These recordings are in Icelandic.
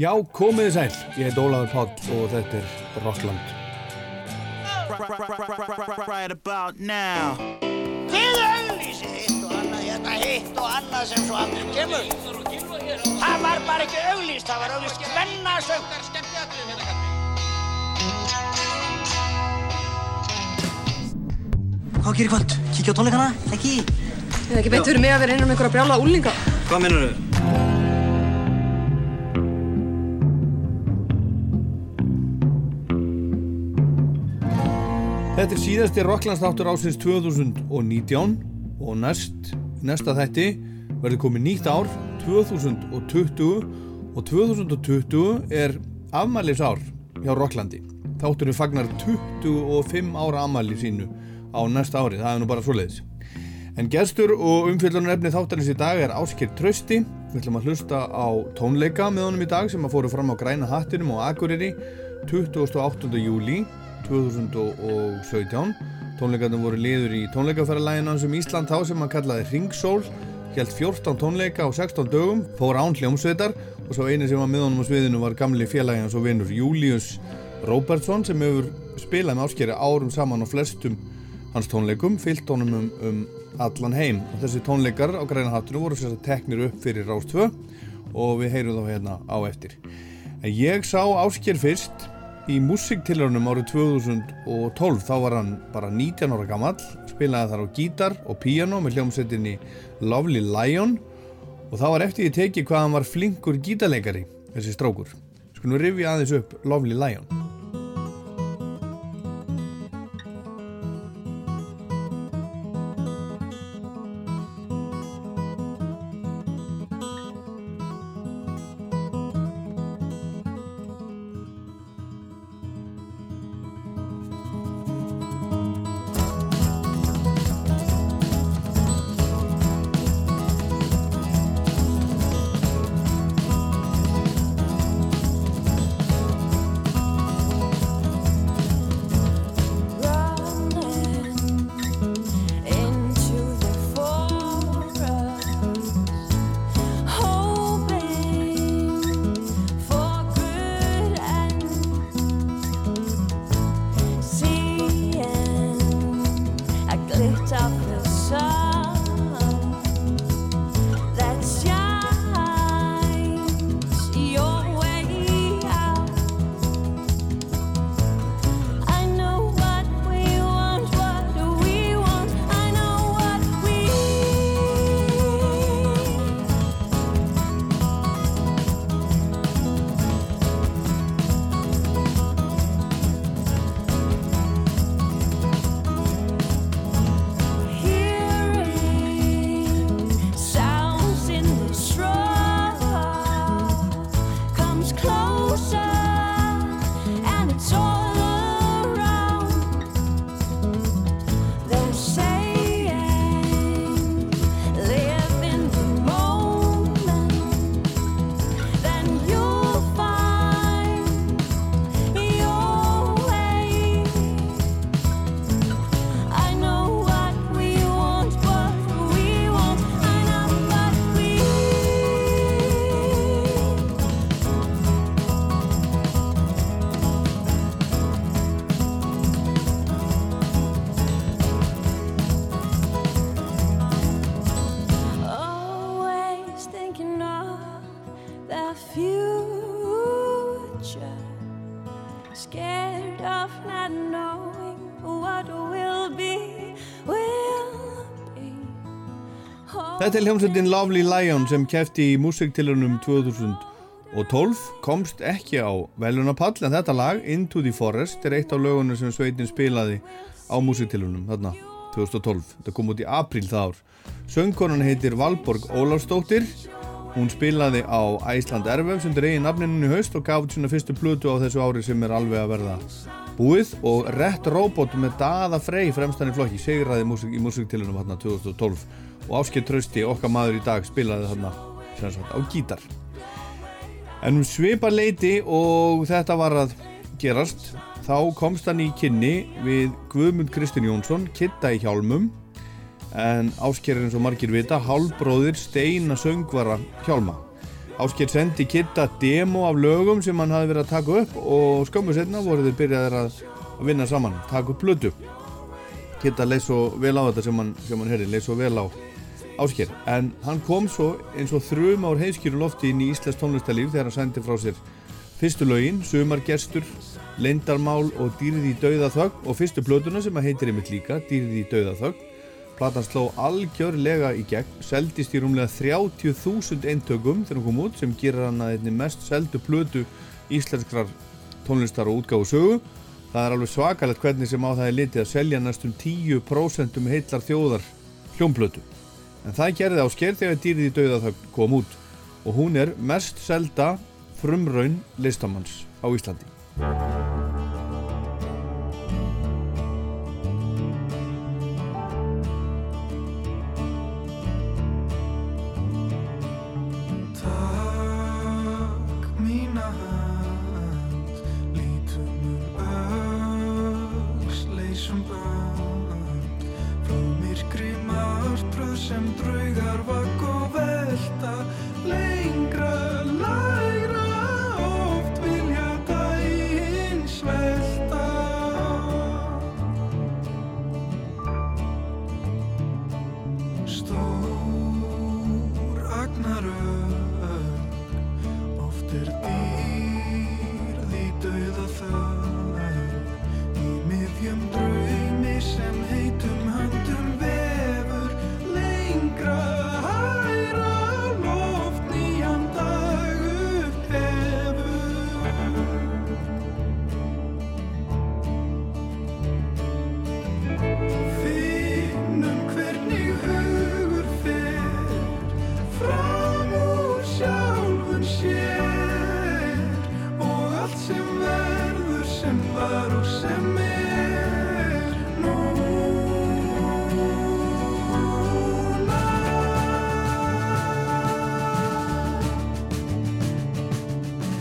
Já, komiði sæl. Ég heit Ólafur Páll og þetta er Rockland. Right about now Þið auðlýsið hitt og annað hérna, hitt og annað sem svo aldrei kemur. Það var bara ekki auðlýst, það var auðlýst hvennasögn. Hvað gerir kvöld? Kíkja á tónleikana? Ekki? Það er ekki beint fyrir mig að vera inn um einhverja brjála úlinga. Hvað mennur þau? Þetta er síðasti Rocklandsþáttur ásins 2019 og næst, næsta þætti verður komið nýtt ár 2020 og 2020 er afmælis ár hjá Rocklandi. Þátturinn fagnar 25 ára afmæli sínu á næsta ári, það er nú bara svoleiðis. En gestur og umfylgjunar efni þáttarins í dag er Áskir Trausti. Við ætlum að hlusta á tónleika með honum í dag sem að fóru fram á græna hattinum á Akureyri 28. júli 2017. Tónleikarnir voru liður í tónleikaferðalæginu sem Ísland þá sem hann kallaði Ringsól. Hjælt 14 tónleika á 16 dögum, fór án hljómsveitar og svo eini sem var með honum á sviðinu var gamli félagi hans og vinnur Július Róbertsson sem hefur spilað með Áskeri árum saman á flestum hans tónleikum, fyllt honum um, um allan heim og þessi tónleikar á græna hattinu voru sér að teknir upp fyrir Rástvö og við heyrum þá hérna á eftir en ég sá Ásker fyrst í músiktilhörnum árið 2012 þá var hann bara 19 ára gammal spilaði þar á gítar og piano með hljómsettinni Lovely Lion. Og það var eftir ég teki hvað hann var flinkur gítarleikari þessi strókur skulum við rifja aðeins upp Lovely Lion Þetta er hljómsveitin Lovely Lion sem kefti í músiktilunum 2012, komst ekki á velunapall en þetta lag, Into the Forest, er eitt af lögunum sem sveitin spilaði á músiktilunum þarna 2012. Þetta kom út í april það ár. Söngkonan heitir Valborg Ólafsdóttir, hún spilaði á Æsland Ervef sem eigin nafninu í haust og gaf sína fyrstu plötu á þessu ári sem er alveg að verða búið og Rett Robot með Dada Frey fremstan í flokki segraði í músiktilunum þarna 2012 og Ásker Trausti, okkar maður í dag spilaði þarna sagt, á gítar. En um svipa leiti og þetta var að gerast þá komst hann í kynni við Guðmund Kristinn Jónsson kitta í hjálmum. En Ásker er eins og margir vita hálbróðir Steina söngvara hjálma. Ásker sendi Kitta demo af lögum sem hann hafi verið að taka upp og skömmu setna voru þeir byrjaðir að, vinna saman, taka upp blödu. Kitta leið svo vel á þetta sem hann, hann herri, leið svo vel á Ásker. En hann kom svo eins og þrjum ár heiðskýru lofti inn í Íslands tónlistarlíf þegar hann sendi frá sér fyrstu lögin, Sumargestur, Lindarmál og Dýrið í dauðaþögg og fyrstu blötuna sem að heitir einmitt líka, Dýrið í dauðaþögg. Platan sló algjörlega í gegn, seldist í rúmlega 30.000 eintökum þegar hún kom út sem gerir hann að einni mest seldu plötu íslenskrar tónlistar og útgáfu sögu. Það er alveg svakalegt hvernig sem á það er litið að selja næstum 10% heillar þjóðar hljómplötu. En það gerði á sker þegar dýrið í dauðaþögn kom út og hún er mest selda frumraun listamanns á Íslandi. Draugar vakk og velta,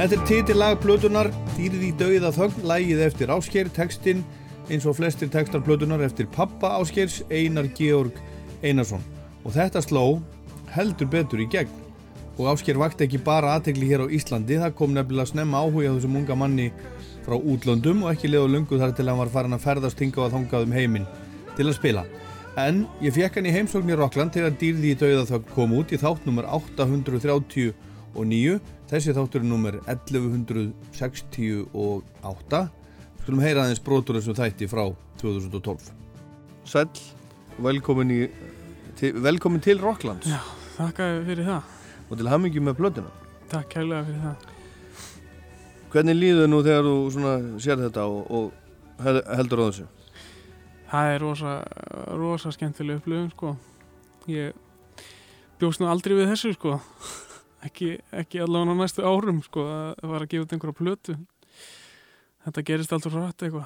Þetta er titillag plötunar Dýrið í dauða þögn, lægið eftir Ásker, textin eins og flestir textar plötunar eftir pappa Áskers, Einar Georg Einarsson. Og þetta sló heldur betur í gegn. Og Ásker vakti ekki bara aðtegli hér á Íslandi, það kom nefnilega snemma áhuga á þessum unga manni frá útlöndum og ekki leðu lungu þar til hann var farin að ferðast hinga og þangað um heiminn til að spila. En ég fekk hann í heimsókn í Rockland þegar Dýrði í dauða þögn kom út í þátt nummer 830 og 9 þessi þáttur er nummer 1168 skulum heyra aðeins brotur þessu þætti frá 2012 Sæll, velkomin í til, velkomin til Rocklands Já, þakka fyrir það. og til hamingi með plötuna Takk kærlega fyrir það. hvernig líður nú þegar þú svona sér þetta og, og hel- heldur á þessu Það er rosa, rosa skemmtileg upplifun, sko. Ég bjóst nú aldrei við þessu, sko. Ekki, ekki allavega á næstu árum, sko, að var að gefa út einhverja plötu. Þetta gerist alltaf rætt eitthvað.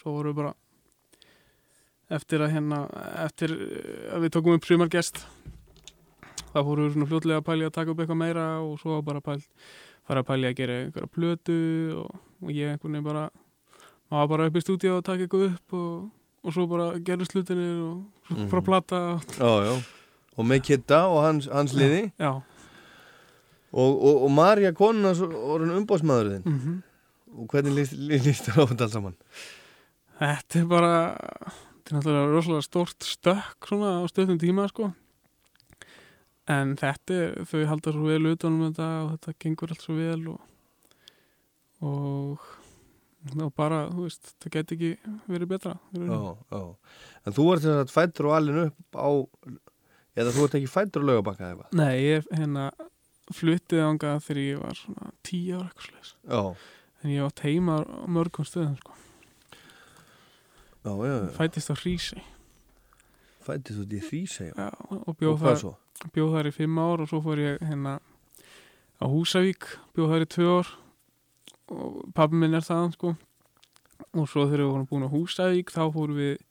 Svo voru við bara eftir að hérna, eftir eh, að við tókum upp sumargest, þá fóru við svona fljótlega að pæli að taka upp eitthvað meira og svo bara pæl, fara að pæli að gera einhverja plötu og, og ég einhvern veginn bara maður bara upp í stúdíu og taka eitthvað upp og, og svo bara gerðu slutinir og svo Mhm. frá plata Já, já og með Kitta og hans, hans liði já, og, og, og Marja konuna var hann umbóðsmaður þinn mm og hvernig líst, líst þér á þetta alls saman þetta er bara þetta er náttúrulega rosalega stórt stökk svona á stöðnum tíma sko en þetta er, þau halda svo vel utanum þetta og þetta gengur allt svo vel og og og bara, þú veist, það geti ekki verið betra. Já, já. En þú ert þess að fættur og alin upp á, eða þú ert ekki fættur á laugabakka eða? Nei, ég hérna fluttið ánga þegar ég var tíu ára eitthvað slags en ég átt heima á mörgum stöðum sko. já, já, já. fættist á Hrísi Fættist því segja. Já, og Og bjóð hvað þar, bjóð þar í fimm ár og svo fór ég hérna á Húsavík, bjóð þar í tvö ár og pabbi minn er þaðan sko og svo þegar við vorum búin á Húsavík þá fórum við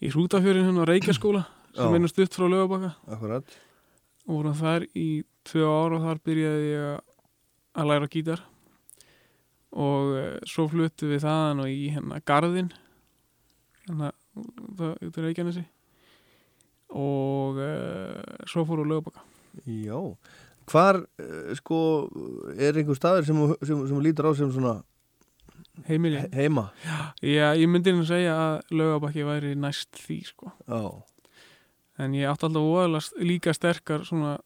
í Hrútafjörðin hérna á Reykjaskóla sem vinnur stutt frá Lögabakka Akkurat. Vorum þar í tvö ár og þar byrjaði ég að- að læra gítar. Og e, svo fluttu við þaðan og í hérna Garðin hérna það út í Reykjanesi. Og e, svo fór úr lögbaka Já. hvar uh, sko er einhver staður sem, sem, sem lítur á sem svona heimilin he- heima? Já, ég myndi nú segja að laugabakki væri næst því sko. já, en ég átti alltaf voðalega st- líka sterkar svona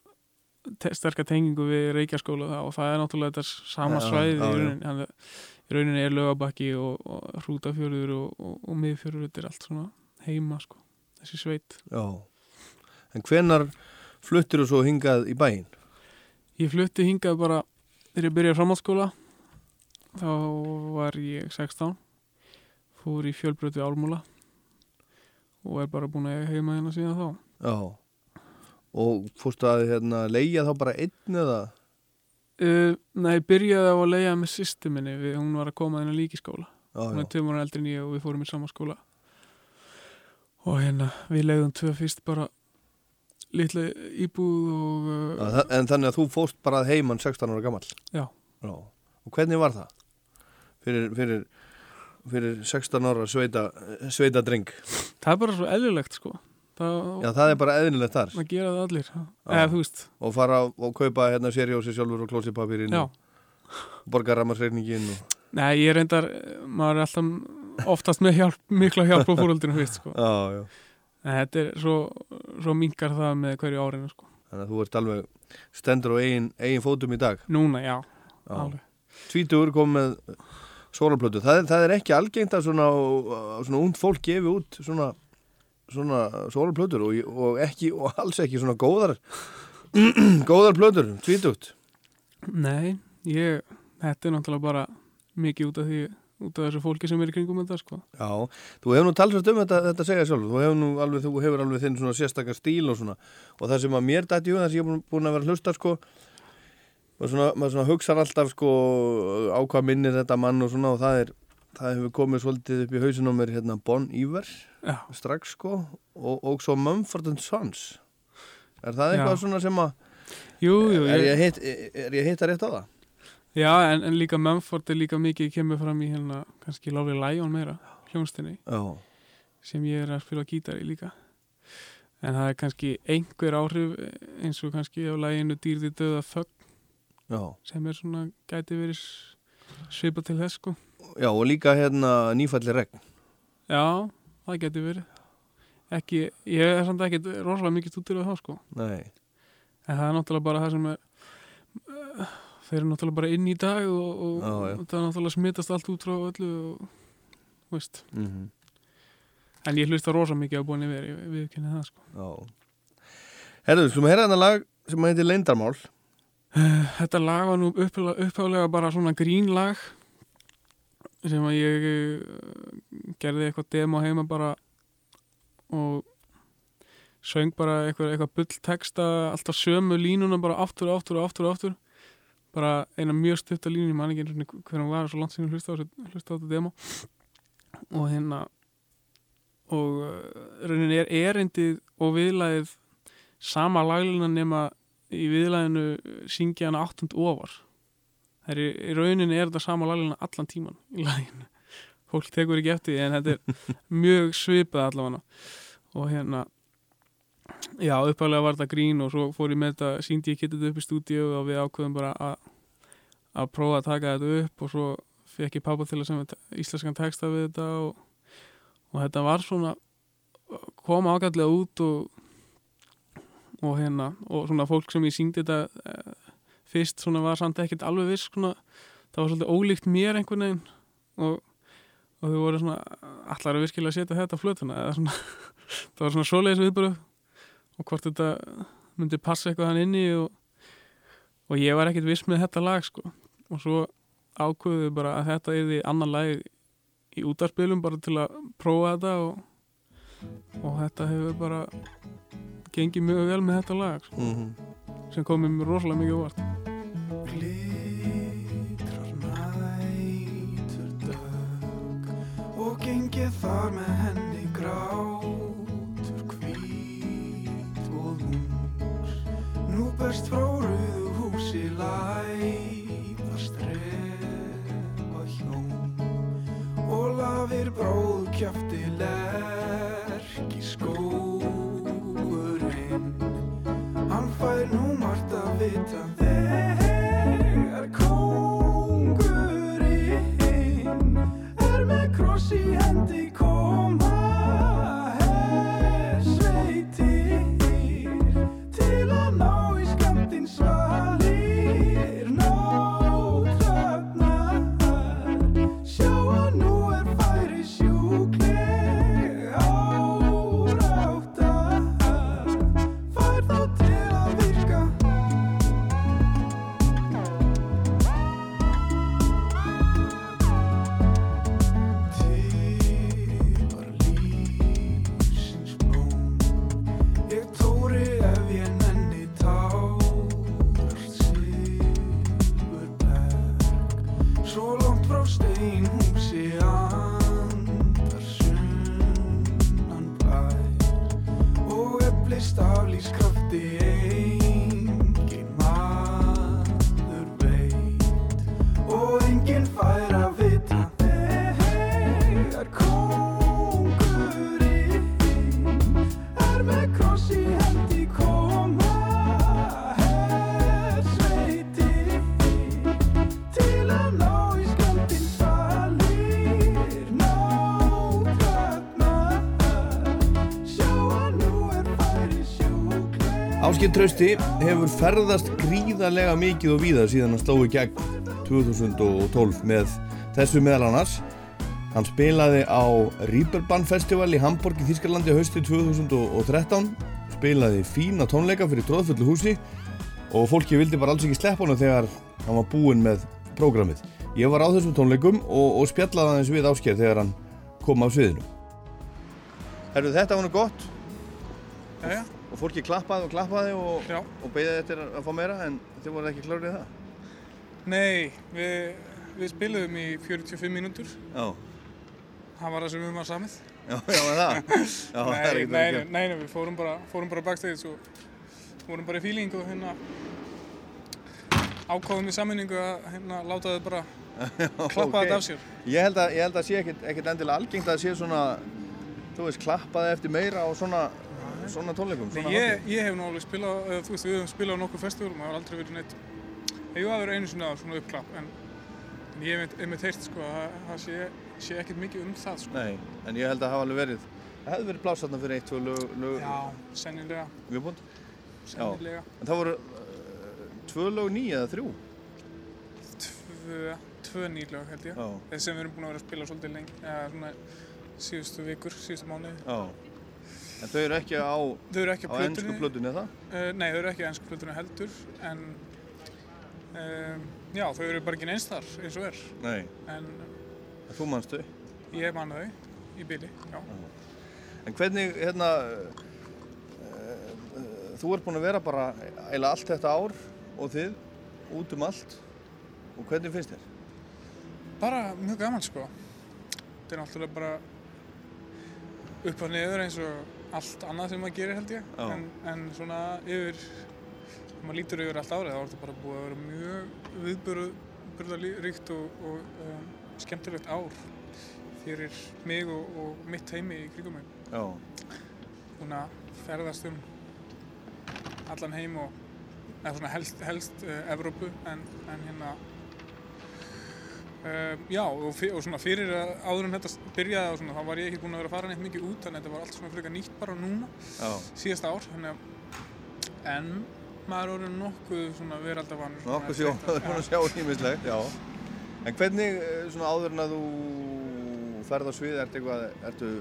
te sterkar tengingu við Reykjaskóla og það er náttúrulega þetta sama Já, svæði já, í rauninni, hann, í rauninni er laugabakki og, og hrútafjörður og, og, og miðfjörður þetta er allt svona heima sko, þessi sveit. Já. En hvenar fluttir þú svo hingað í bæinn? Ég flutti hingað bara þegar ég byrjaði framhaldsskóla. Þá var ég 16 fór í fjölbrötu álmúla og er bara búin að heima hérna síðan þá Já. Og fórstu að hérna leigja þá bara einn eða? Uh, Nei, byrjaði á að leiða með sýstu minni. Við, hún var að koma á líkiskóla já, hún já, er tveim ára eldri ég og við fórum í sama skóla. Og hérna við leiðum tvö fyrst bara litla íbúð og Já, uh, þa- en þannig að þú fórst bara að heiman 16 ára gammal Já. og hvernig var það? fyrir, fyrir, fyrir 16 ára sveita, sveita dreng það er bara svo eðlilegt sko það, já það er bara eðnilegt þar það gera það allir eða þú veist, og fara og kaupa hérna serjósi sjálfur og klósipapirinn og borga rammarsreikningin og... Nei, ég reyndar, maður er alltaf oftast með hjálp, mikla hjálp á fóröldinu fyrst, sko. já, já. En þetta er svo, svo minkar það með hverju árinu, sko. þannig að þú ert alveg stendur á eigin, eigin fótum í dag Núna, já, Já. alveg. tvítugur kom með sólarplötu það, það er ekki algengt að svona, svona und fólk gefi út svona, svona sólarplötur og, og ekki og alls ekki svona góðar góðar plötur, tvítugt. Nei, ég, þetta er náttúrulega bara mikið út af því, út af þessu fólki sem er í kringum þetta, sko. Já, þú hefur nú talsvægt um þetta, þetta segja sjálf þú hefur nú alveg, þú hefur alveg þinn svona sérstakar stíl og svona. Og það sem að mér dætti í hug, það sem ég er búin- að vera hlusta sko maður svona, maður svona hugsar alltaf sko á hvað minnir þetta mann og svona og það er það hefur komið svolítið upp í hausin á mér hérna Bon Iver Já, strax sko og, og svo Mumford Sons er það Já. eitthvað svona sem að jú, jú, er, ég, ég er ég að hitta rétt á það? já, en, en líka Mumford er líka mikið kemur fram í hérna, kannski Lovely Lion meira, hljónstinni, Já, sem ég er að spila gítar í líka. En það er kannski einhver áhrif eins og kannski á læginu Dýrði döða þögn já sem er svona, gæti verið svipað til þess, sko. Já, og líka hérna nýfalli regn Já, það geti verið. Ekki, ég er samt ekkert rosalega mikið stútur á það, sko. Nei, En það er náttúrulega bara það sem er, uh, þeir eru náttúrulega bara inn í dag og, og Já, já. það er náttúrulega smitast allt út frá öllu og, veist. mhm En ég hlusta rosa mikið á búin yfir, ég viðkynni það, sko. Já. Herðu, við slum að heyra þennan lag sem heitir Leindarmál. Þetta lag var nú upphálega bara svona grínlag sem að ég uh, gerði eitthvað demo heima bara og söng bara eitthvað, eitthvað bull texta alltaf sömu línuna bara aftur og aftur og aftur og aftur. Bara eina mjög stutta línu, ég man ekki einu sinni hver hann var svo langt á, þessu- hlusta á þetta demo. Og hérna og uh, raunin er erindið og viðlagið sama laglina nema í viðlæðinu syngja hana áttund ofar það er í, rauninni er þetta sama laglina allan tíman í læginu fólk tekur ekki eftir en þetta er mjög svipað allavega. Og hérna já upphæflega var þetta grín og svo fór ég með þetta síndi ég getið upp í stúdíu og við ákveðum bara að prófa að taka þetta upp og svo fekk ég pappa til að semja íslenskan texta við þetta og, og þetta var svona kom ágætlega út og og hérna, og svona fólk sem ég síndi þetta eh, fyrst svona var samt ekkert alveg viss svona, það var svolítið ólíkt mér einhvern veginn og, og þau voru svona allar að virkilega setja þetta flötuna eða svona, það var svona svoleiðis viðbröð og hvort þetta myndi passa eitthvað hann inni og, og ég var ekkert viss með þetta lag sko. Og svo ákveðuðu bara að þetta er því annan lag í útarspilum bara til að prófa þetta og, og þetta hefur bara gengið mjög vel með þetta lag sko, Mm sem komið mér rosalega mikið óvart. Glitrar nætur dögg og gengið þar með henni grátur hvít og hús nú berst frá rauðu húsi læða strefa hjón og lafir bróð kjafti lerki skóurinn Hann fær nú margt að vita Áskil Trausti hefur ferðast gríðarlega mikið og víða síðan hann sló í gegn 2012 með þessu meðal annars. Hann spilaði á Rieberbahn Festival í Hamburg í Þýskalandi hausti 2013, spilaði fína tónleika fyrir tróðfullu húsi og fólki vildi bara alls ekki sleppa honum þegar hann var búinn með prógramið. Ég var á þessum tónleikum og, og spjallaði aðeins við Ásker þegar hann kom á sviðinu. Herru, þetta var nú gott Jæja, og fólki klappaði og klappaði og, og beðið eftir að fá meira en þið voru ekki klárið í það? Nei, við, við spiluðum í 45 mínútur. Já, Það var það sem við varum samið. já, já, það? Já, það nei, ekkert nei, að nei, nei, við fórum bara, fórum bara backstage og fórum bara í feeling og hérna ákváðum í sammenningu að hérna láta þau bara klappa ok. þetta af sér. Ég held að, ég held að sé ekkert, endilega algengt að sé svona, þú veist, klappaði eftir meira á svona, svona tónleikum, Nei, svona ég, ég hef nú alveg spilað, eða, þú veist, við höfum spilað á nokkuð festivalum og það har aldrei verið neitt, ég var verið einu að svona uppklapp, en, en ég hef einmitt heyrt, sko, að það sé, sé ekkert mikið um það, sko. Nei, en ég held að hafa alveg verið, það hefði verið pláss þarna fyrir eitt, tvö lög, lög Já, sennilega, viðbúnd. sennilega, En það voru uh, tvö lög ný eða þrjú? tvö, tvö nýlög held ég, Já, sem við erum búin að vera að spila svolítið lengi, eða svona síðustu vikur, síðustu mánuði. já. En þau eru ekki á, Þau eru ekki á á ennsku plötunni, eða? uh, nei, þau eru ekki á ennsku plötunni heldur, en, um, já, þau eru bara ekki neins þar, eins og er, Nei, en en þú manstu. ég man þau í bili, já. En hvernig, hérna, uh, uh, þú ert búinn að vera bara eiginlega allt þetta ár og þið út um allt og hvernig finnst þér? Bara mjög gaman sko. Þetta er náttúrulega bara upp og niður eins og allt annað sem maður gerir held ég. Já. En, en svona yfir, maður lítur yfir allt árið þá er þetta bara búið að vera mjög viðburðaríkt og, og um, skemmtilegt ár fyrir mig og, og mitt heimi í kringum mig. Já, Búin að ferðast um allan heim og eða svona helst, helst uh, Evrópu en, en hérna uh, já og, og svona fyrir að áður en þetta byrjaði og svona þá var ég ekki búinn að vera að fara neitt mikið út þannig að þetta var allt svona frekar nýtt bara núna já, síðasta ár þannig að en maður orðinn nokkuð svona veraldavanur svona nokkuð sjó, það er búin að sjá ímislegt, já. En hvernig, eh, svona áður en að þú ferð á svið, ertu eitthvað, ertu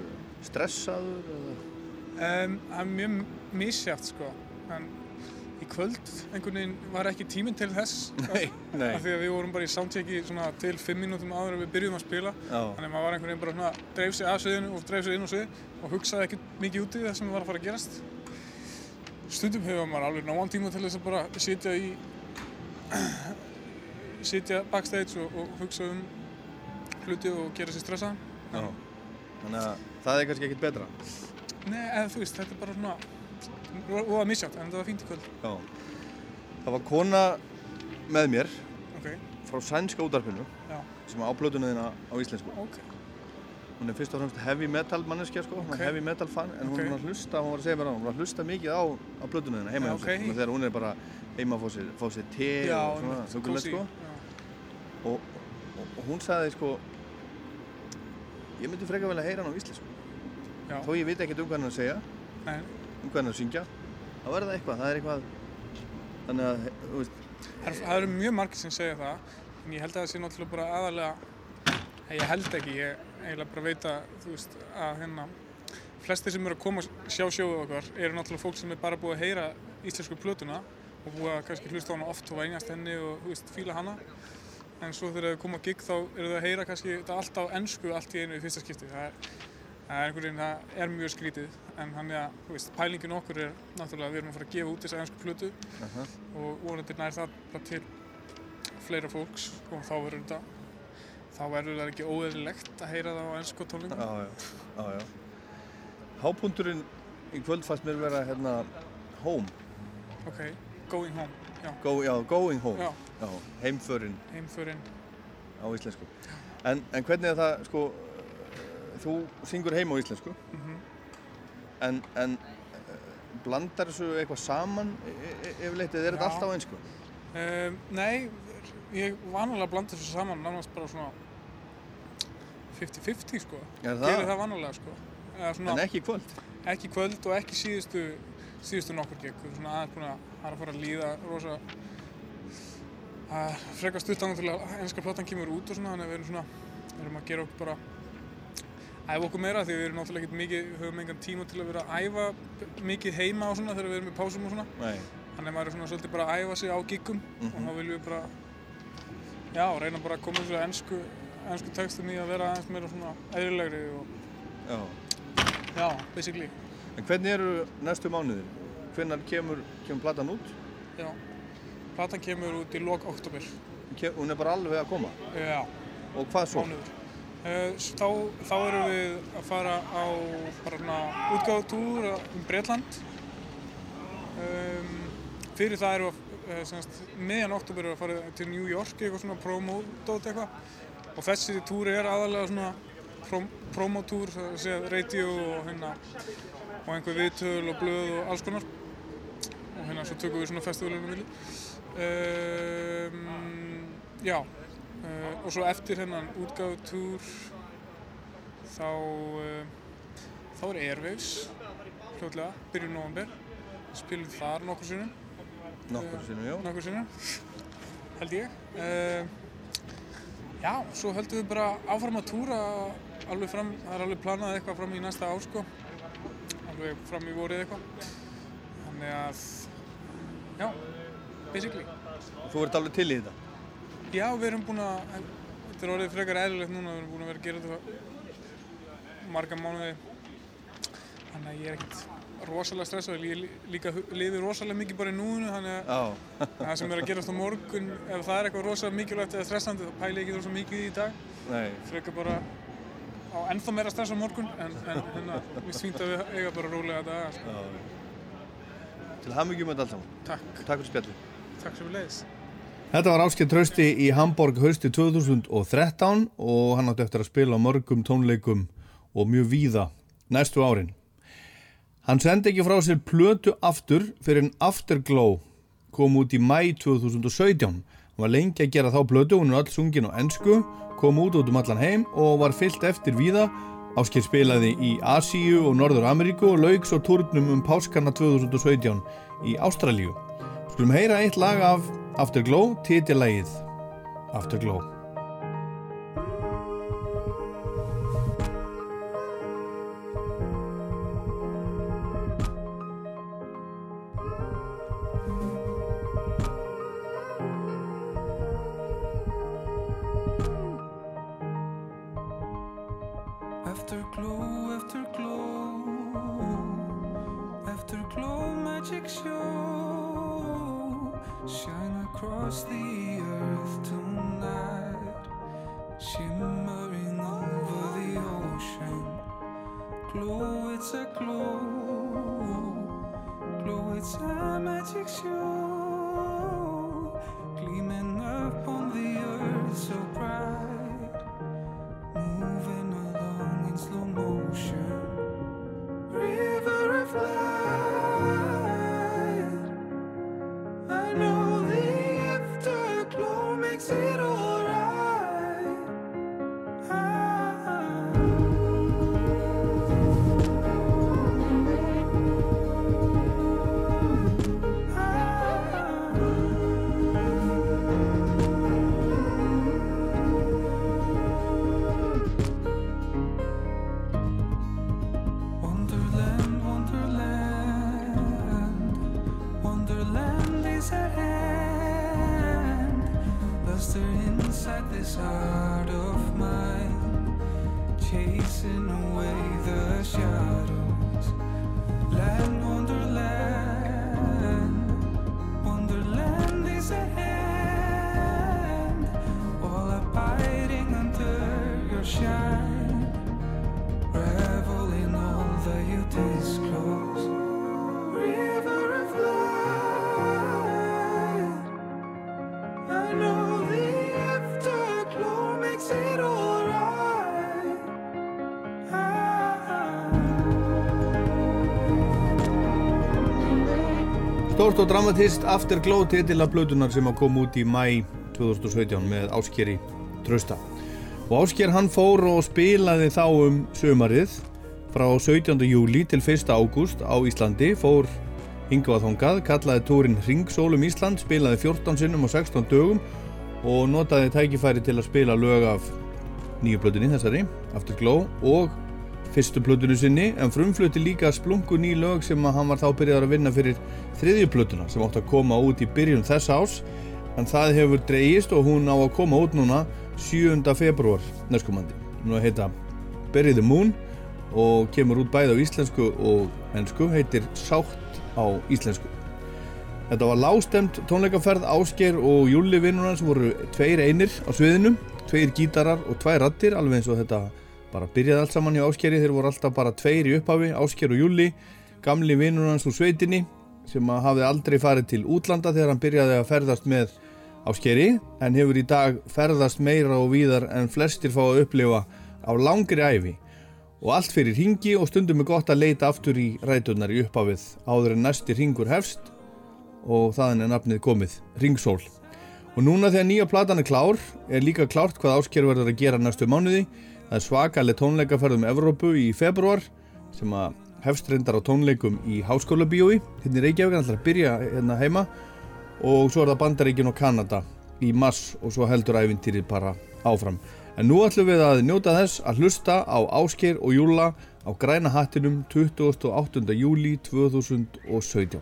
stressaður? Um, það er mjög misjátt sko en kvöld. Einhvern veginn var ekki tíminn til þess. Nei, nei, af því að við vorum bara í soundchecki svona til fimm mínútum áður en við byrjuðum að spila. Já, þannig að maður var einhvern veginn bara svona dreif sig af sviðinu og dreif sig inn á svið og hugsaði ekki mikið út í það sem var að fara að gerast. Stundum hefur maður alveg náan tíma til þess að bara sitja í sitja backstage og, og hugsa um hluti og gera sér stressaðan. Já. Þannig að það er kannski ekkert betra. Nei, eða þú veist, þetta er bara svona og að misjátt, en þetta var fínt í kvöld Já. Það var kona með mér ok, frá sænska útarpinu já, sem á plötuna þína á íslensku. ok, Hún er fyrst og fremst heavy metal manneskja sko, hún Ok. er heavy metal fan en hún búin að hlusta, hún var að segja mér á, hún var að hlusta mikið á, á plötuna þína heima Já, hjá. Svona Þegar hún er bara heima að fá sér, fá sér te já, og svona, kósí, sko. Og, og, og hún sagði sko, ég myndi freka vel að heyra hann á íslensku. Já. Þó ég veit ekkert um hvað hann að segja, Nei, um er að syngja, þá er það eitthvað, það er eitthvað, þannig að, Það það eru mjög margir sem segja það en ég held að það sé náttúrulega bara aðalega Nei, ég held ekki, ég eiginlega bara veit að þú veist að hérna flestir sem eru að koma að sjá sjóðu okkar eru náttúrulega fólk sem er bara búið að heyra íslensku plötuna og búið að kannski hlusta á hana oft og vænjast henni og þú veist, fíla hana. En svo þegar þau koma að gig þá eru þau að heyra kannski þetta allt á ennsku allt í einu í fyrsta skipti. Það er, það er einhvern veginn, það er mjög skrítið en hann er að, þú veist, pælingin okkur er náttúrulega að við erum að fara að gefa út þessa ennsku plötu aha, og vonandi nær það bara til fleira fólks og þá verður þetta þá verður það ekki óeðlilegt að heyra það á ennsku tónlingum já, já, já, já. Hápunkturinn í kvöld fannst mér vera hérna Home. Ok, Going Home, já, Go, Já, Going Home. Já, Já, heimförin. Heimförin. á íslensku. En, en hvernig er það, sko þú syngur heim á íslensku Mhm. en, en eh, blandar þessu eitthvað saman e- e- yfirleitt, eða er þetta alltaf á einsku? Um, nei, ég vanalega blanda þessu saman nánast bara svona 50-50 sko. Er Gerir það? það vanalega sko. Svona, En ekki kvöld? ekki kvöld og ekki síðustu, síðustu nokkur gegn. Svona aðeins að, að fara að líða rosa að freka stuttan til að enska platan kemur út og svona, þannig að við erum svona, við erum að gera okkur bara æfa okkur meira því við erum náttúrulega ekkert mikið, höfum engan tíma til að vera að æfa mikið heima og svona þegar við erum í pásum og svona. Nei. Þannig að maður er svona svolítið bara að æfa sig á giggum og þá viljum við bara, já, reyna bara að koma þessu ennsku, ennsku textum í að vera aðeins meira svona eðlilegri og, Já. já, basically, En hvernig eru næstu mánuðir? Hvenær kemur, kemur platan út? já. Platan kemur út í lok oktober, hún er bara alveg að koma. já, Og hvað svo? mánuður. Uh, þá, þá erum við að fara á útgáðutúr um Breitland. Um, fyrir það erum við að, uh, semast, miðjan oktober erum við að fara til New York eitthvað svona promódót eitthvað. Og þessi túr er aðalega svona prom, promótúr, það sé radio og hérna og einhver viðtöl og blöð og alls konar. Og hérna svo tökum við svona festivalinu milli. Um, já, uh, og svo eftir hennan útgáðutúr þá, uh, þá er Airwaves hljóðlega, byrjun november. Spilum þar nokkur sinnum, Nokkur sinnum, já. nokkur sinnum, held ég. Uh, já, svo höldum við bara áfram að túra alveg fram, það er alveg planað eitthvað fram í næsta ár sko. Alveg fram í vorið eitthvað. Þannig að, já, basically. Þú ert alveg til í þetta? Já, við erum búin að, þetta er orðið frekar eðlilegt núna, við erum búin að vera að gera þetta marga mánuði. Þannig að ég er ekkert rosalega stressað, ég lí- líka lifi rosalega mikið bara í núinu, þannig að það sem er að gerast á morgun, ef það er eitthvað rosalega mikilvægt eða stressandi, þá pæli ég ekki rosalega mikið í dag. Nei. Frekar bara á ennþá meira stress á morgun, en, en hérna, við svínt að við eiga bara rólega daga. Sko. Já. Til hamingjum með þetta allt saman. Takk, Takk fyrir spjallið. takk sem við leiðis. Þetta var Áskei Trausti í Hamburg hausti 2013 og hann átti eftir að spila mörgum tónleikum og mjög víða næstu árin. Hann sendi ekki frá sér plötu aftur fyrir en Afterglow kom út í mæ 2017. Hann var lengi að gera þá plötu, hún er öll sungin á ennsku, kom út út um allan heim og var fyllt eftir víða. Áskei spilaði í Asíu og Norður Ameríku og lauk svo turnum um Páskarna 2017 í Ástralíu. Skulum heyra eitt lag af Afterglow, Afterglow. Afterglow, Stórt og dramatist Afterglow titila blötunar sem að koma út í mæ 2017 með Áskeri Trausta. Og Ásker hann fór og spilaði þá um sömarið frá 17. júli til 1. ágúst á Íslandi, fór hingað þongað, kallaði túrin Ringsólum Ísland, spilaði 14 sinnum og 16 dögum og notaði tækifæri til að spila lög af nýju blötunni þessari, Afterglow og fyrstu plötunu sinni en frumflutti líka splungu ný lög sem hann var þá byrjaður að vinna fyrir þriðju plötuna sem átti að koma út í byrjun þess ás en það hefur dreigist og hún á að koma út núna 7. februar næstkomandi. Nú heita Bury the Moon og kemur út bæði á íslensku og ennsku, heitir Sátt á íslensku. Þetta var lágstemt tónleikaferð Ásgeir og Júli vinnur hans voru tveir einir á sviðinu, tveir gítarar og tvær rattir alveg eins og þetta bara byrjaði allt saman hjá Áskeri, þeir voru alltaf bara tveir í upphafi, Ásker og Júli gamli vinnur hans úr sveitinni sem hafði aldrei farið til útlanda þegar hann byrjaði að ferðast með Áskeri en hefur í dag ferðast meira og víðar en flestir fá að upplifa á langri æfi og allt fyrir ringi og stundum er gott að leita aftur í rætunar í upphafið áður en næsti ringur hefst og þaðan er nafnið komið, Ringsól. Og núna þegar nýja platan er klár er líka klárt hvað Ásker verður að gera næstu mánuði Það er svakaleg tónleikaferð um Evrópu í februar sem að hefst reyndar á tónleikum í Háskóla bíói hérna í Reykjavík, hann ætlar að byrja hérna heima og svo er það Bandaríkin og Kanada í mars og svo heldur æfintýrið bara áfram. En nú ætlum við að njóta þess að hlusta á Áskeir og Júla á græna hattinum 28. júli 2017.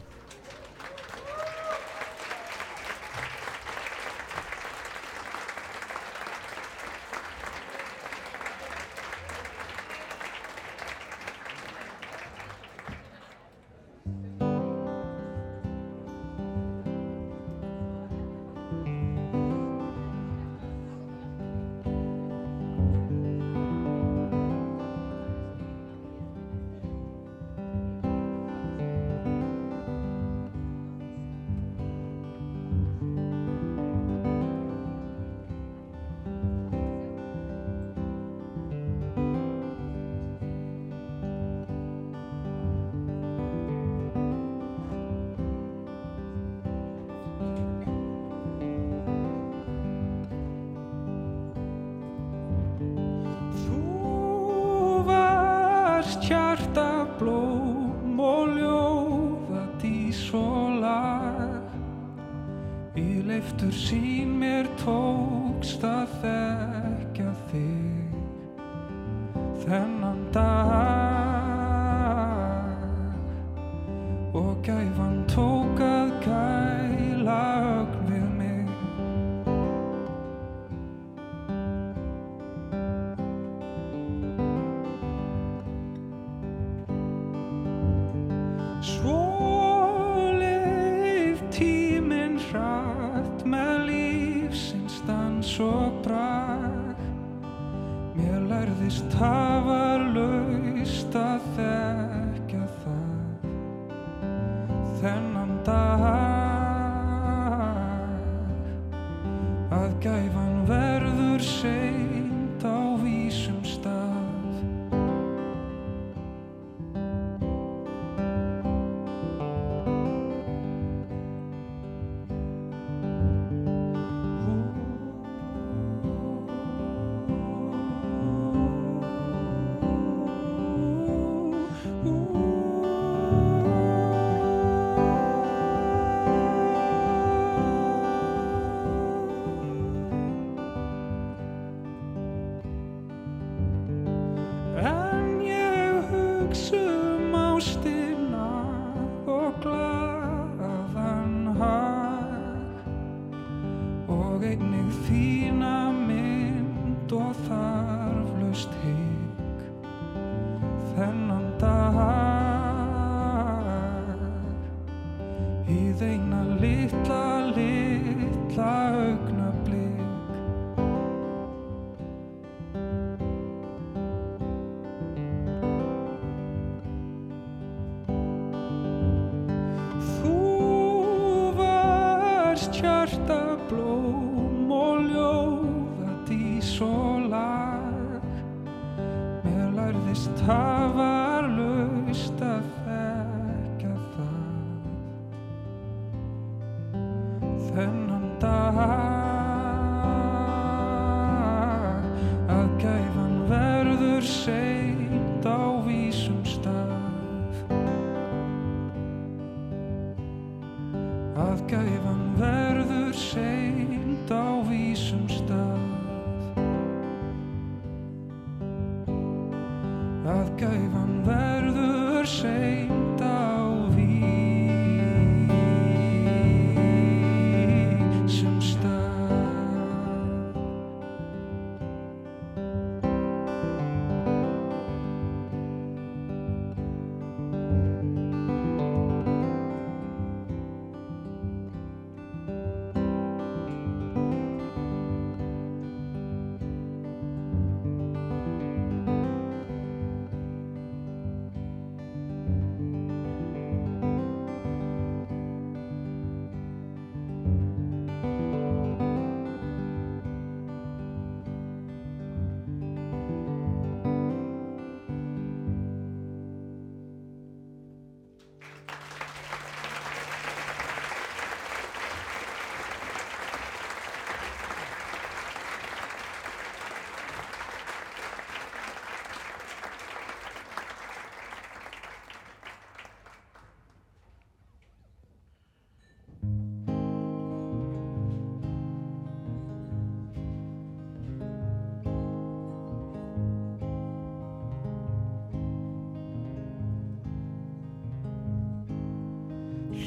Í leiftur sín mér tókst að þekkja þig. Þennan dag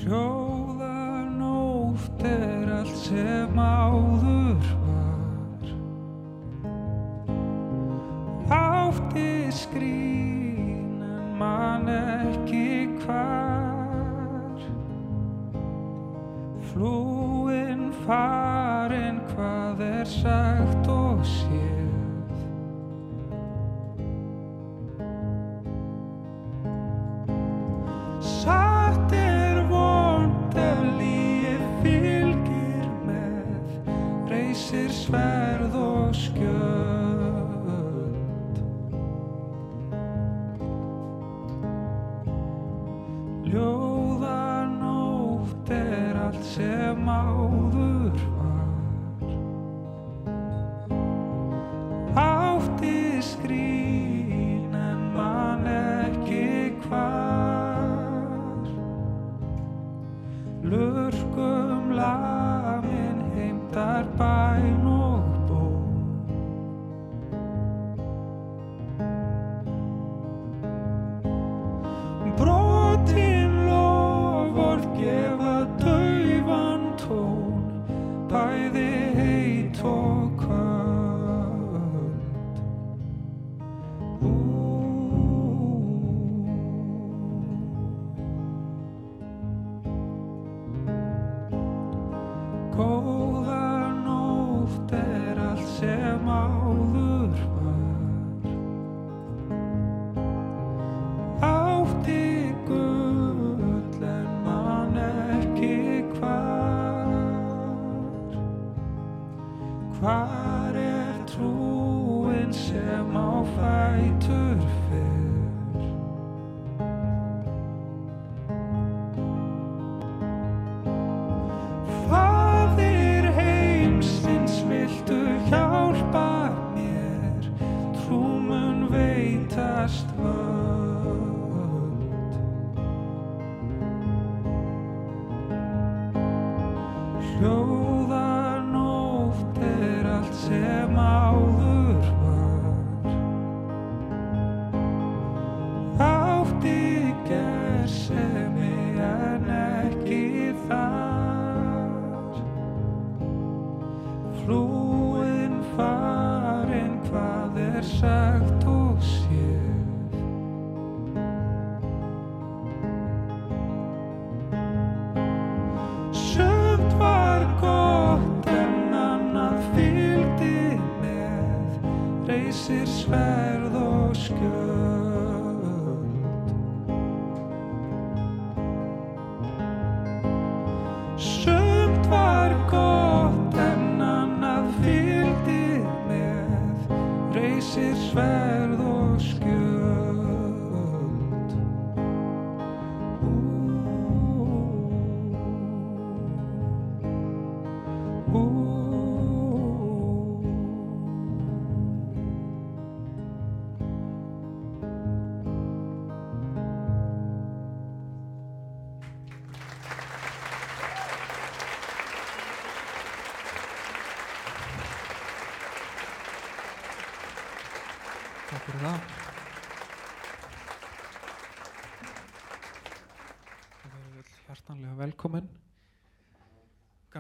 Hljóða nótt er allt sem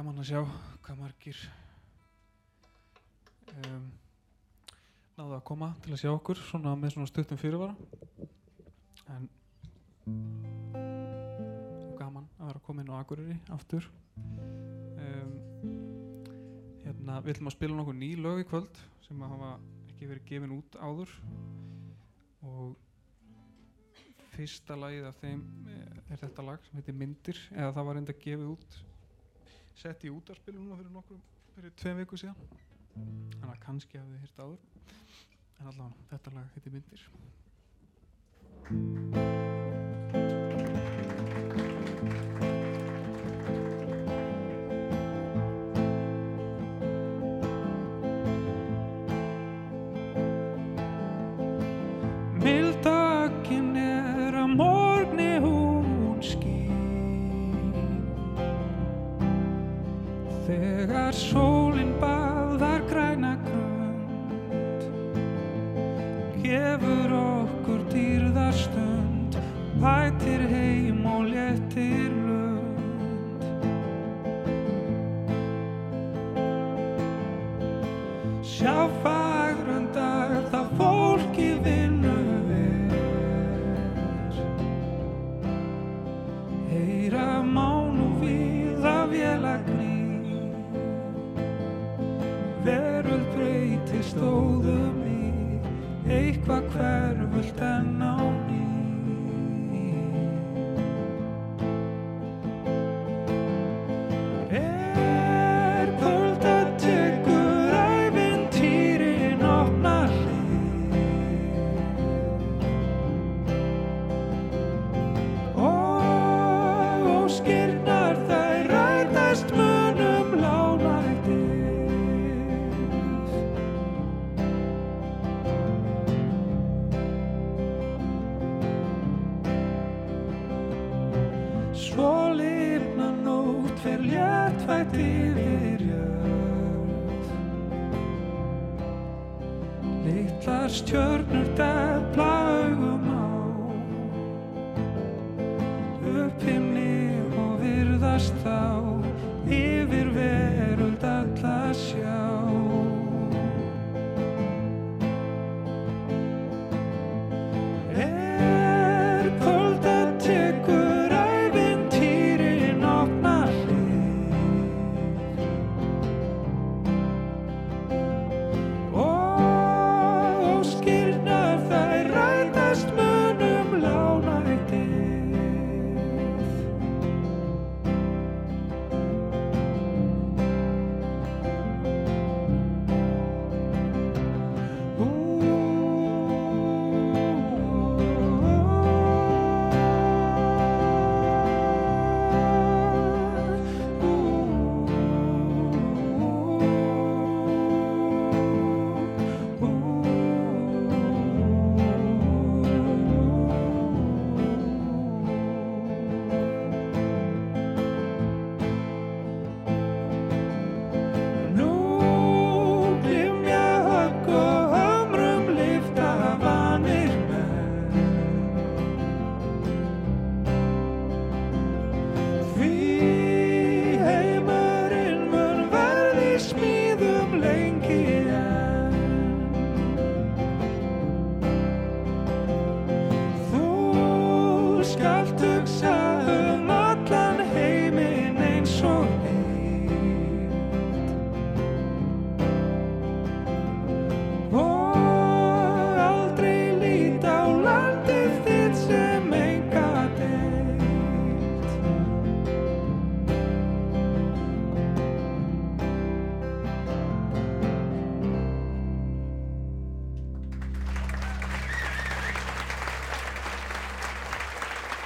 Gaman að sjá hvað margir um, náðu að koma til að sjá okkur svona með svona stuttum fyrirvara. En gaman að vera komin á Akureyri aftur. Um, hérna, við ætlum að spila nokkuð ný lög í kvöld sem að hafa ekki verið gefin út áður og fyrsta lagið af þeim eh, er þetta lag sem heitir Myndir eða það var enda gefið út sett í útarspilu núna fyrir nokkur fyrir tveim viku síðan. Þannig að kannski hafið þið hýrt áður. En allavega þetta lag heitir Myndir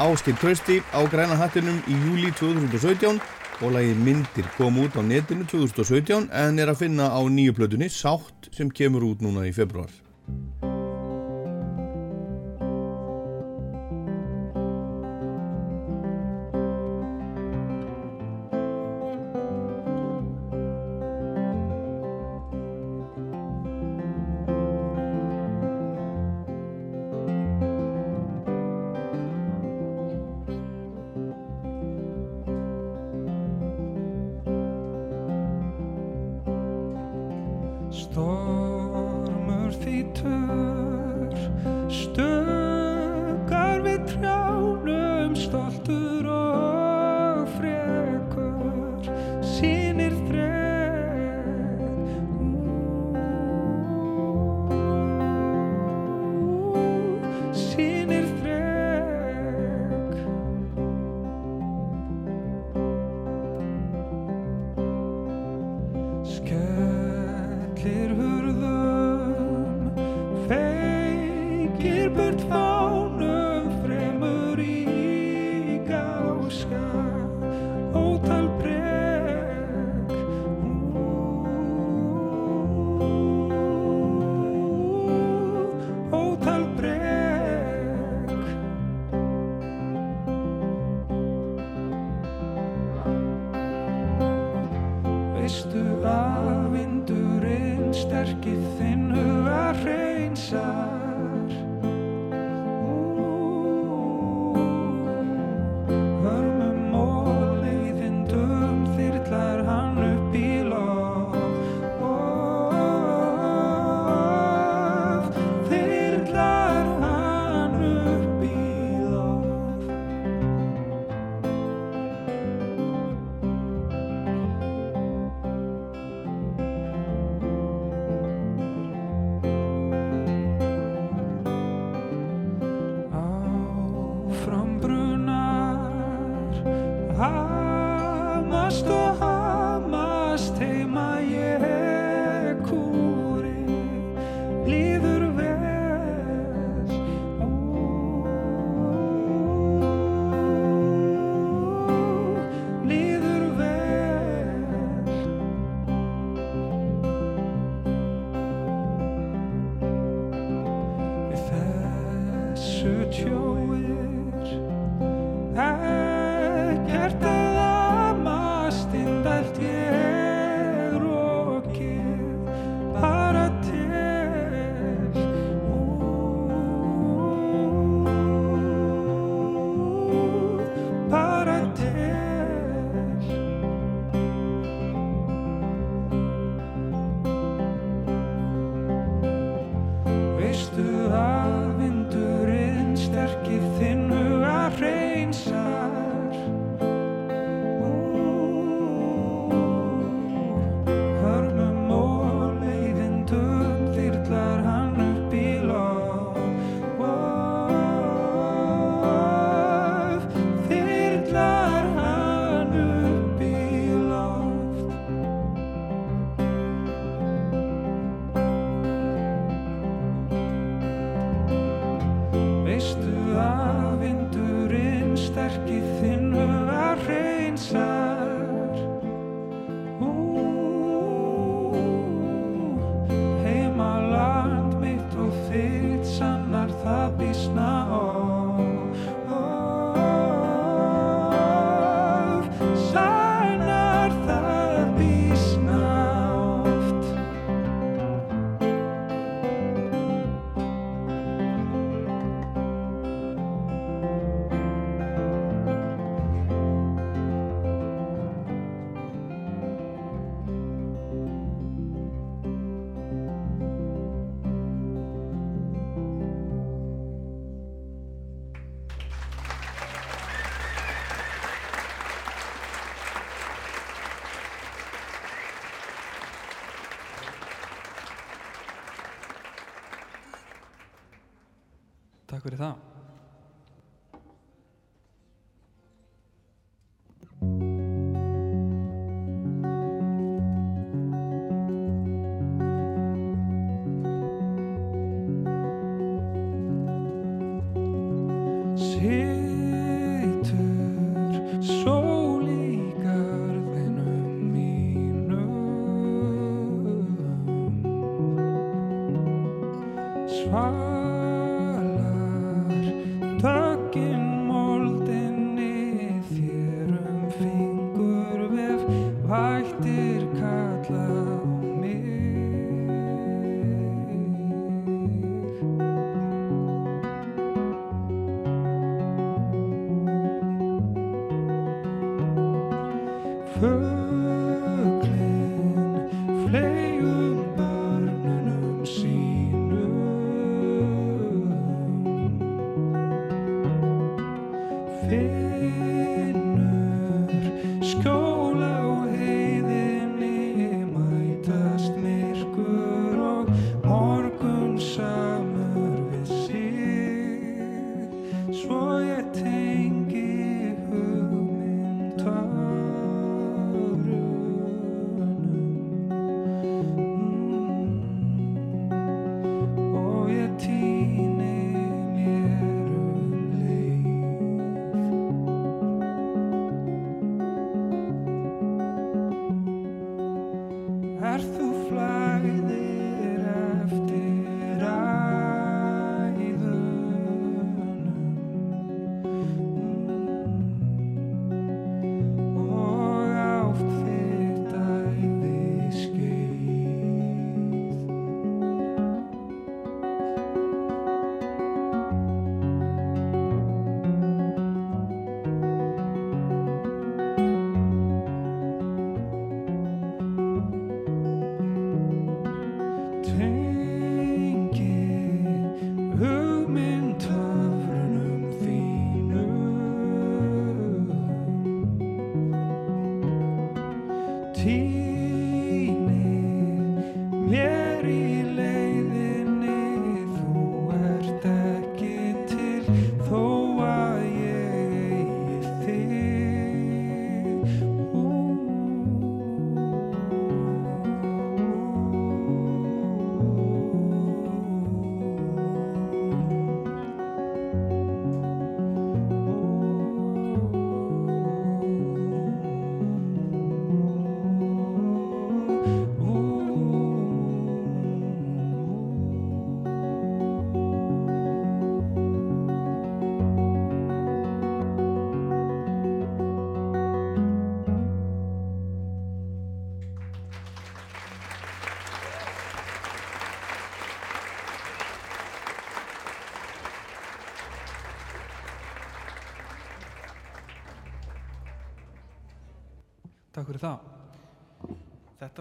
Áskil Trösti á græna hattinum í júli 2017 og lagið Myndir kom út á netinu 2017 en er að finna á nýju plötunni Sátt sem kemur út núna í februar. Stormur þýtur tears.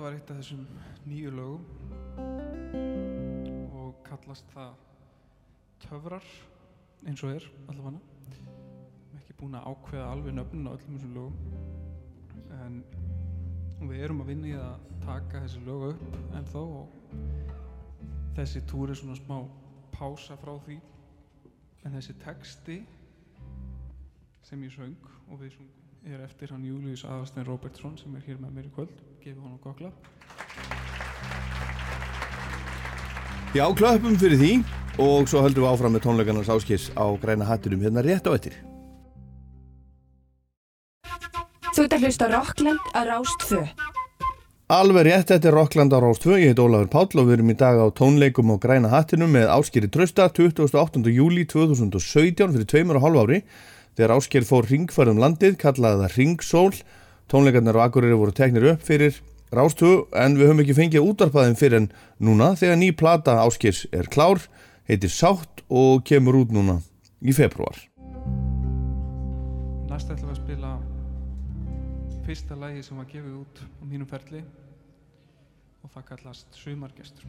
Var eitt af þessum nýju lögum og kallast það töfrar eins og er allavega. Ekki búin að ákveða alveg nöfnin á öllum þessum lögum en við erum að vinna í að taka þessi lög upp en þó og þessi túr er svona smá pása frá því en þessi texti sem ég söng og við sungum er eftir hann Július Aðarstein Robertsson sem er hér með mér í kvöld gefið honum gott klapp Já, klöppum fyrir því og svo höldum við áfram með tónleikarnas áskis á græna hattinum hérna rétt á eftir. Þú ert að hlusta Rockland á Rást 2. Alveg rétt, þetta er Rockland á Rás 2, ég heit Ólafur Páll og við erum í dag á tónleikum á græna hattinum með Áskeri Trausta 28. júli 2017 fyrir tveimur og hálf ári þegar Ásker fór ringfærum landið, kallaði það Ringsól, tónleikarnar og Akureyri voru teknir upp fyrir Rás 2 en við höfum ekki fengið útarpaðin fyrir en núna þegar ný plata Áskers er klár, heitir Sátt og kemur út núna í februar. Næst ætlum við að spila fyrsta lagi sem var gefið út á mínum ferli og það kallast Sumargestur.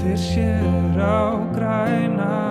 Tillir sér á græna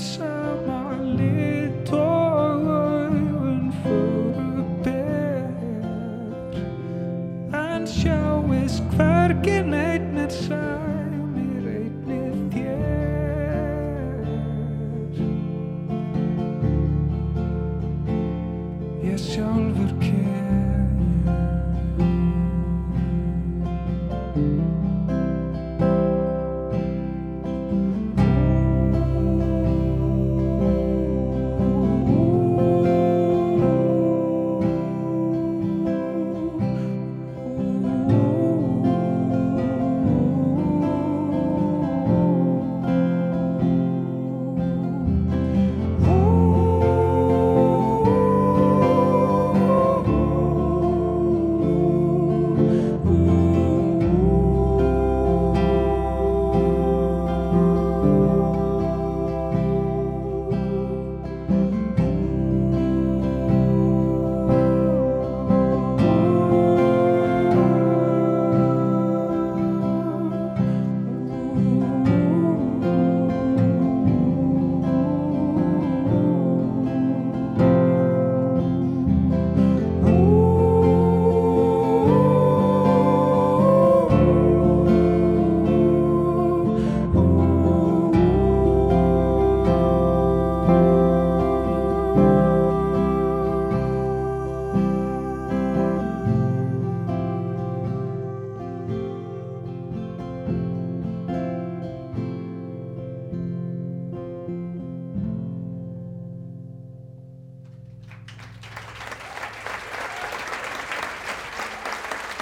so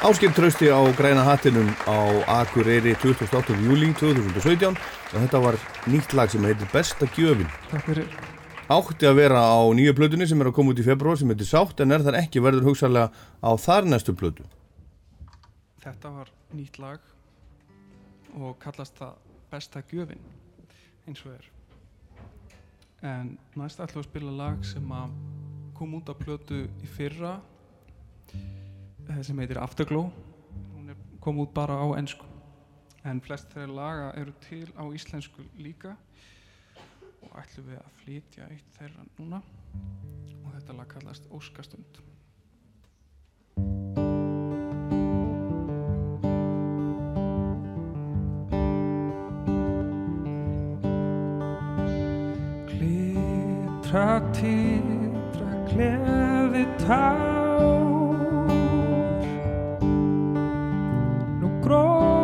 Áskipt trausti á græna hattinum á Akureyri 28. júli 2017 og þetta var nýtt lag sem heitir Besta gjöfin. Takk fyrir. Átti að vera á nýju plötunni sem er að koma út í februar sem heitir Sátt en er þar ekki verður hugsalega á þar næstu plötu. Þetta var nýtt lag og kallast það besta gjöfin eins og er. En næst ætlum við að spila lag sem að kom út á plötu í fyrra sem heitir Afterglow. Hún er, kom út bara á ennsku. En flest þeirra laga eru til á íslensku líka og ætlum við að flytja eitt þeirra núna og þetta lag kallast Óskastund. Glitra, titra, gleði tár Nú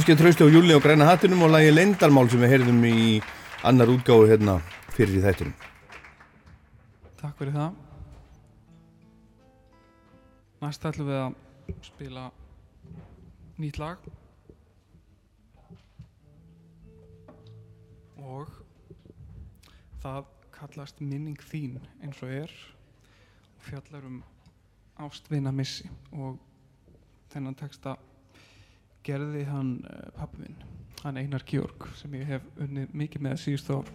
Áskei Trausti og Júli og Græna hattinum og lagi Lendarmál sem við heyrðum í annar útgáfu hérna fyrir í þættinum. Takk fyrir það. Næst ætlum við að spila nýtt lag og það kallast Minning þín eins og er og fjallar um ástvina missi og þennan texta gerði hann uh, pappi minn, hann Einar Georg sem ég hef unnið mikið með síðustu ár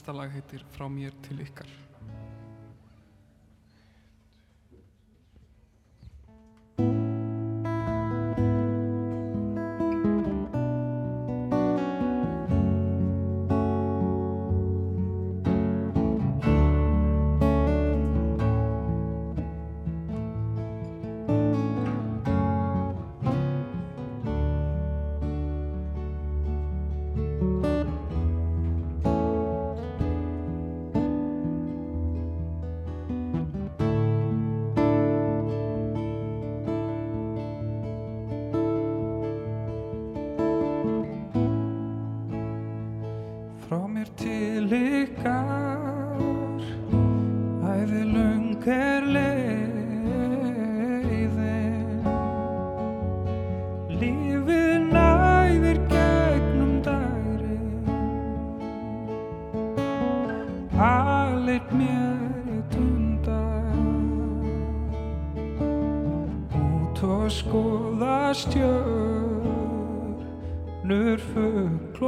Næsta lag heitir Frá mér til ykkar. Mér í tundan Út og skoða stjörnur, fugl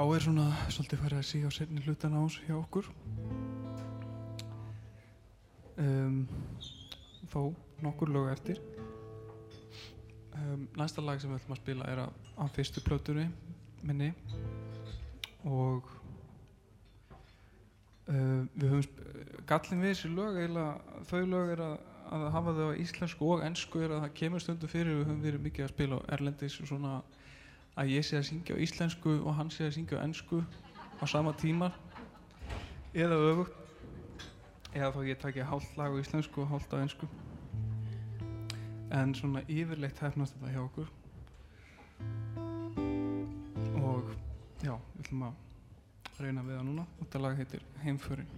Þá er svona svolítið farið að síga á setni hlutan ás hjá okkur. Um, þó nokkur lög eftir. Um, næsta lag sem við ætlum að spila er af fyrstu plötunni minni og uh, við höfum gallin við þessi lög eiginlega þau lög er að, að hafa þau á íslensku og ennsku er að það kemur stundum fyrir við höfum verið mikið að spila á erlendis og svona að ég sé að syngja á íslensku og hann sé að syngja á ennsku á sama tíma eða öfugt. Eða þá ég takja hálft lag á íslensku og hálft á ennsku en svona yfirleitt hefnast þetta hjá okkur. Og já, við ætlum að reyna við það núna. Þetta lag heitir Heimförin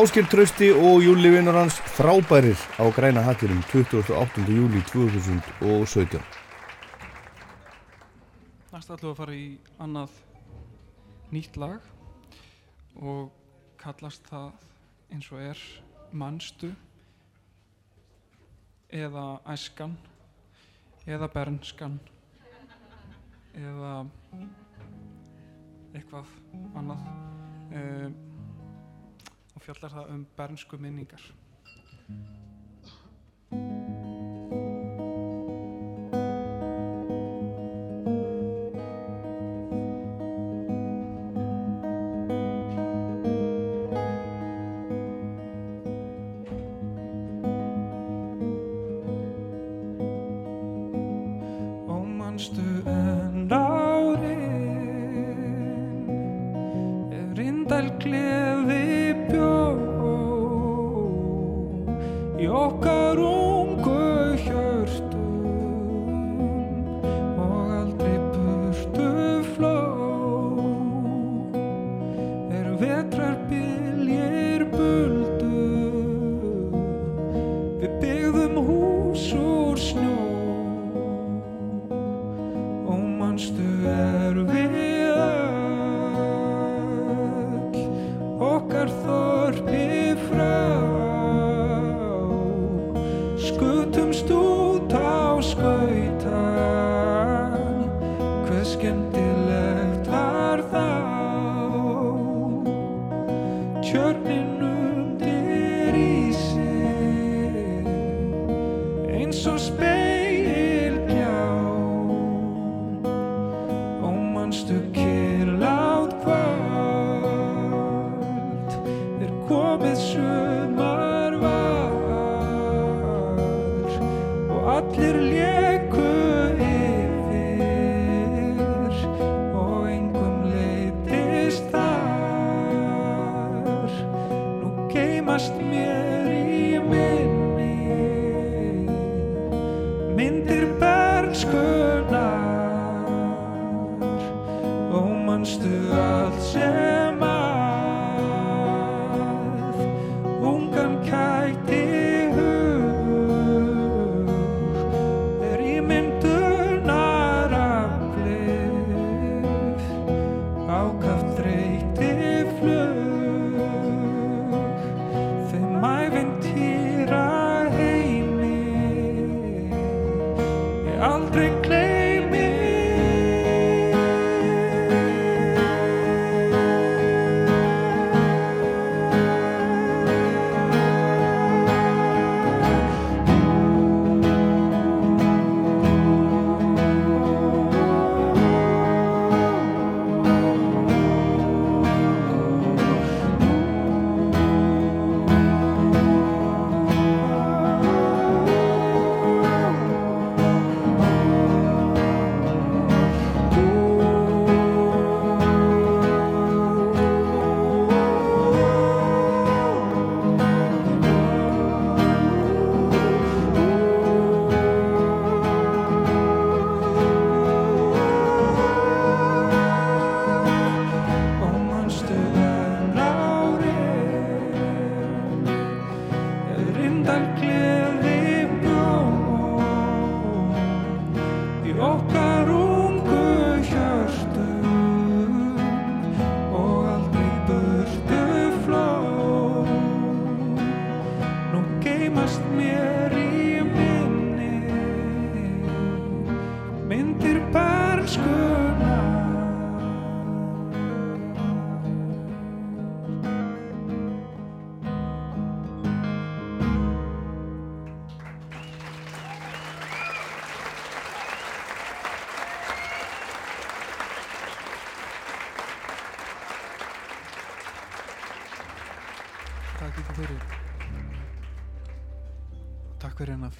Áskiltrausti og júlivinnar hans frábærir á græna hattirum 28. júli 2017. Næst ætlum við að fara í annað nýtt lag og kallast það eins og er mannstu eða æskan eða bernskan eða eitthvað annað. Eh, og fjallar það um bernsku minningar. gleði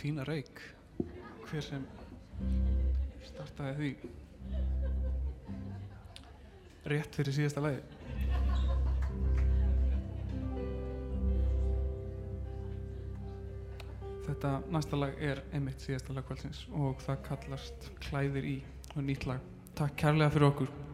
fína reik Hver sem startaði því. Rétt fyrir síðasta lagi Þetta næsta lag er einmitt síðasta lag kvöldsins og það kallast Klæðir í. Og nýtt lag. Takk kærlega fyrir okkur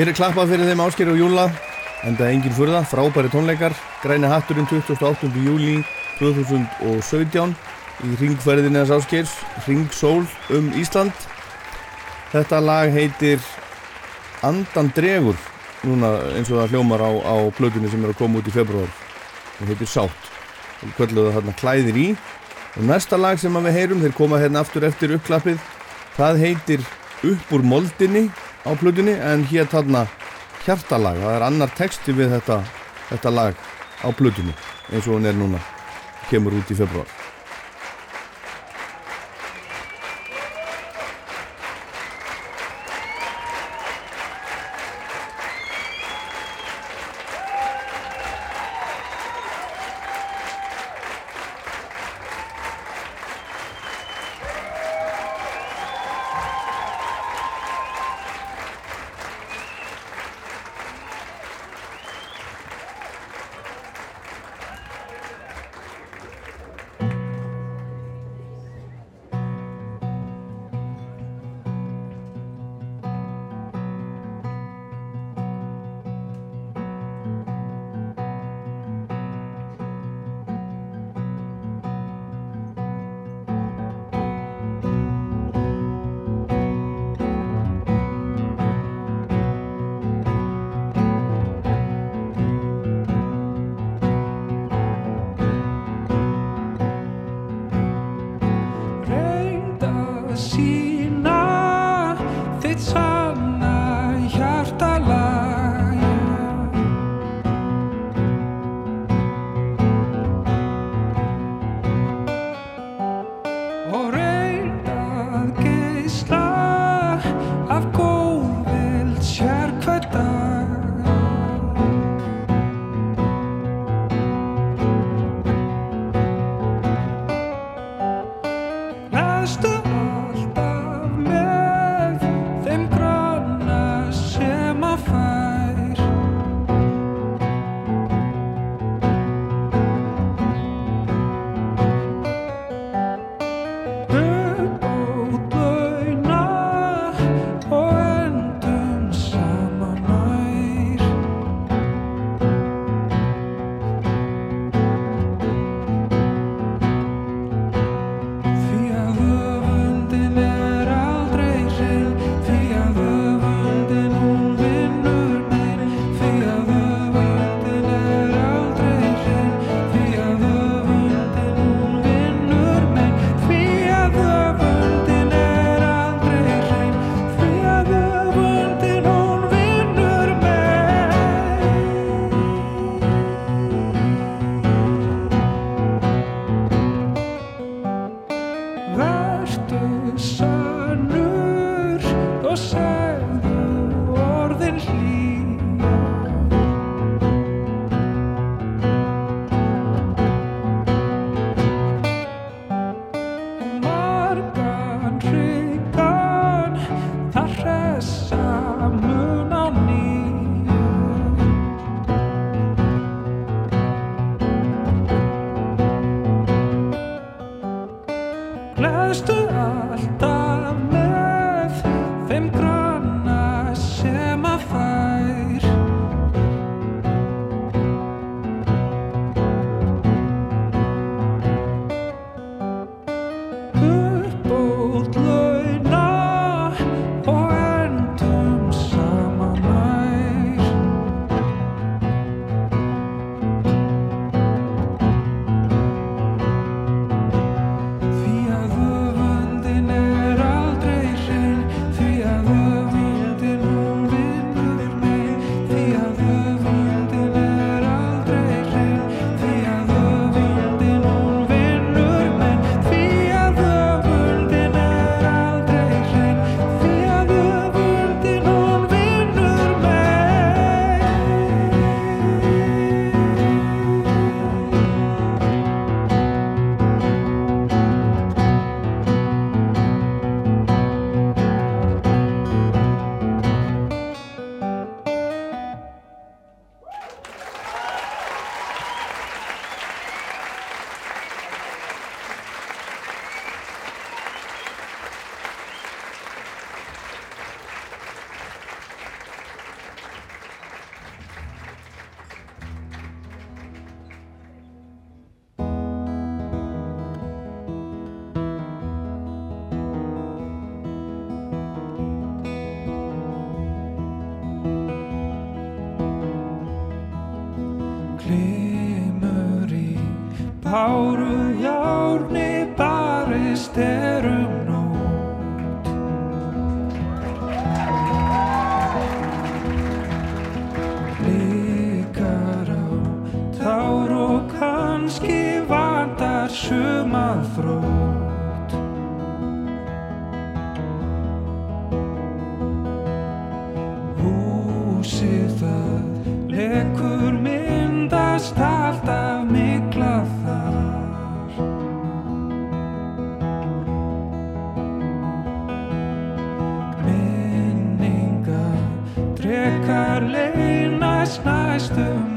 Hér er klappað fyrir þeim Ásker og Júla enda engin furða, frábæri tónleikar Græni hatturinn 28. júli 2017 í ringferðinni hans Áskers Ringsól um Ísland. Þetta lag heitir Andan dregur núna eins og það hljómar á, á plötunni sem er að koma út í februar það heitir Sátt. Og kvölduðu þarna klæðir í. Og næsta lag sem við heyrum þeir koma hérna aftur eftir uppklappið það heitir Upp úr moldinni á plötunni en hér þarna hjartalag, það er annar texti við þetta, þetta lag á plötunni eins og hún er núna kemur út í februar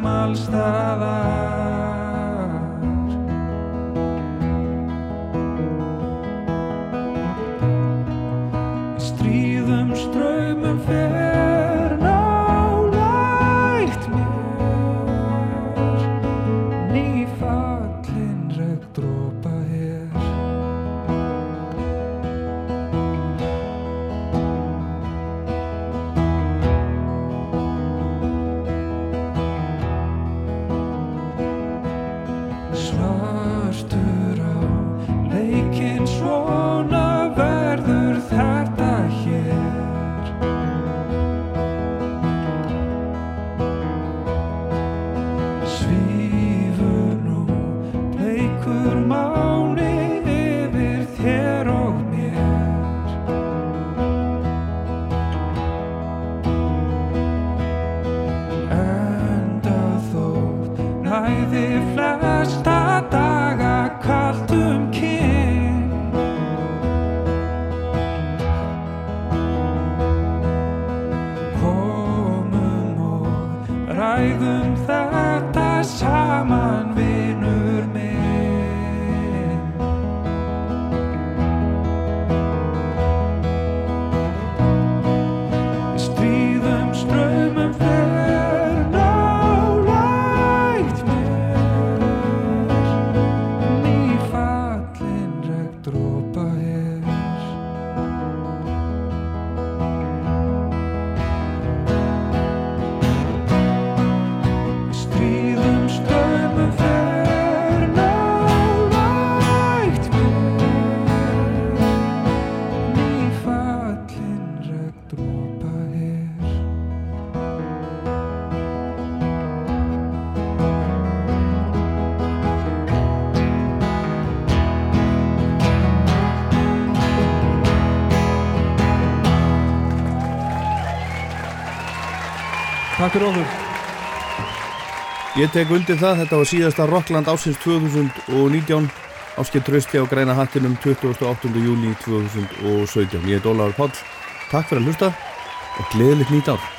næstum allstaðar Takk fyrir okkur. Ég tek undir það, þetta var síðasta Rockland ásins 2019 Áskil trösti á græna hattinum 28. júli 2017 Ég er Dólar Páll, takk fyrir að hlusta og gleðilegt nýtt ár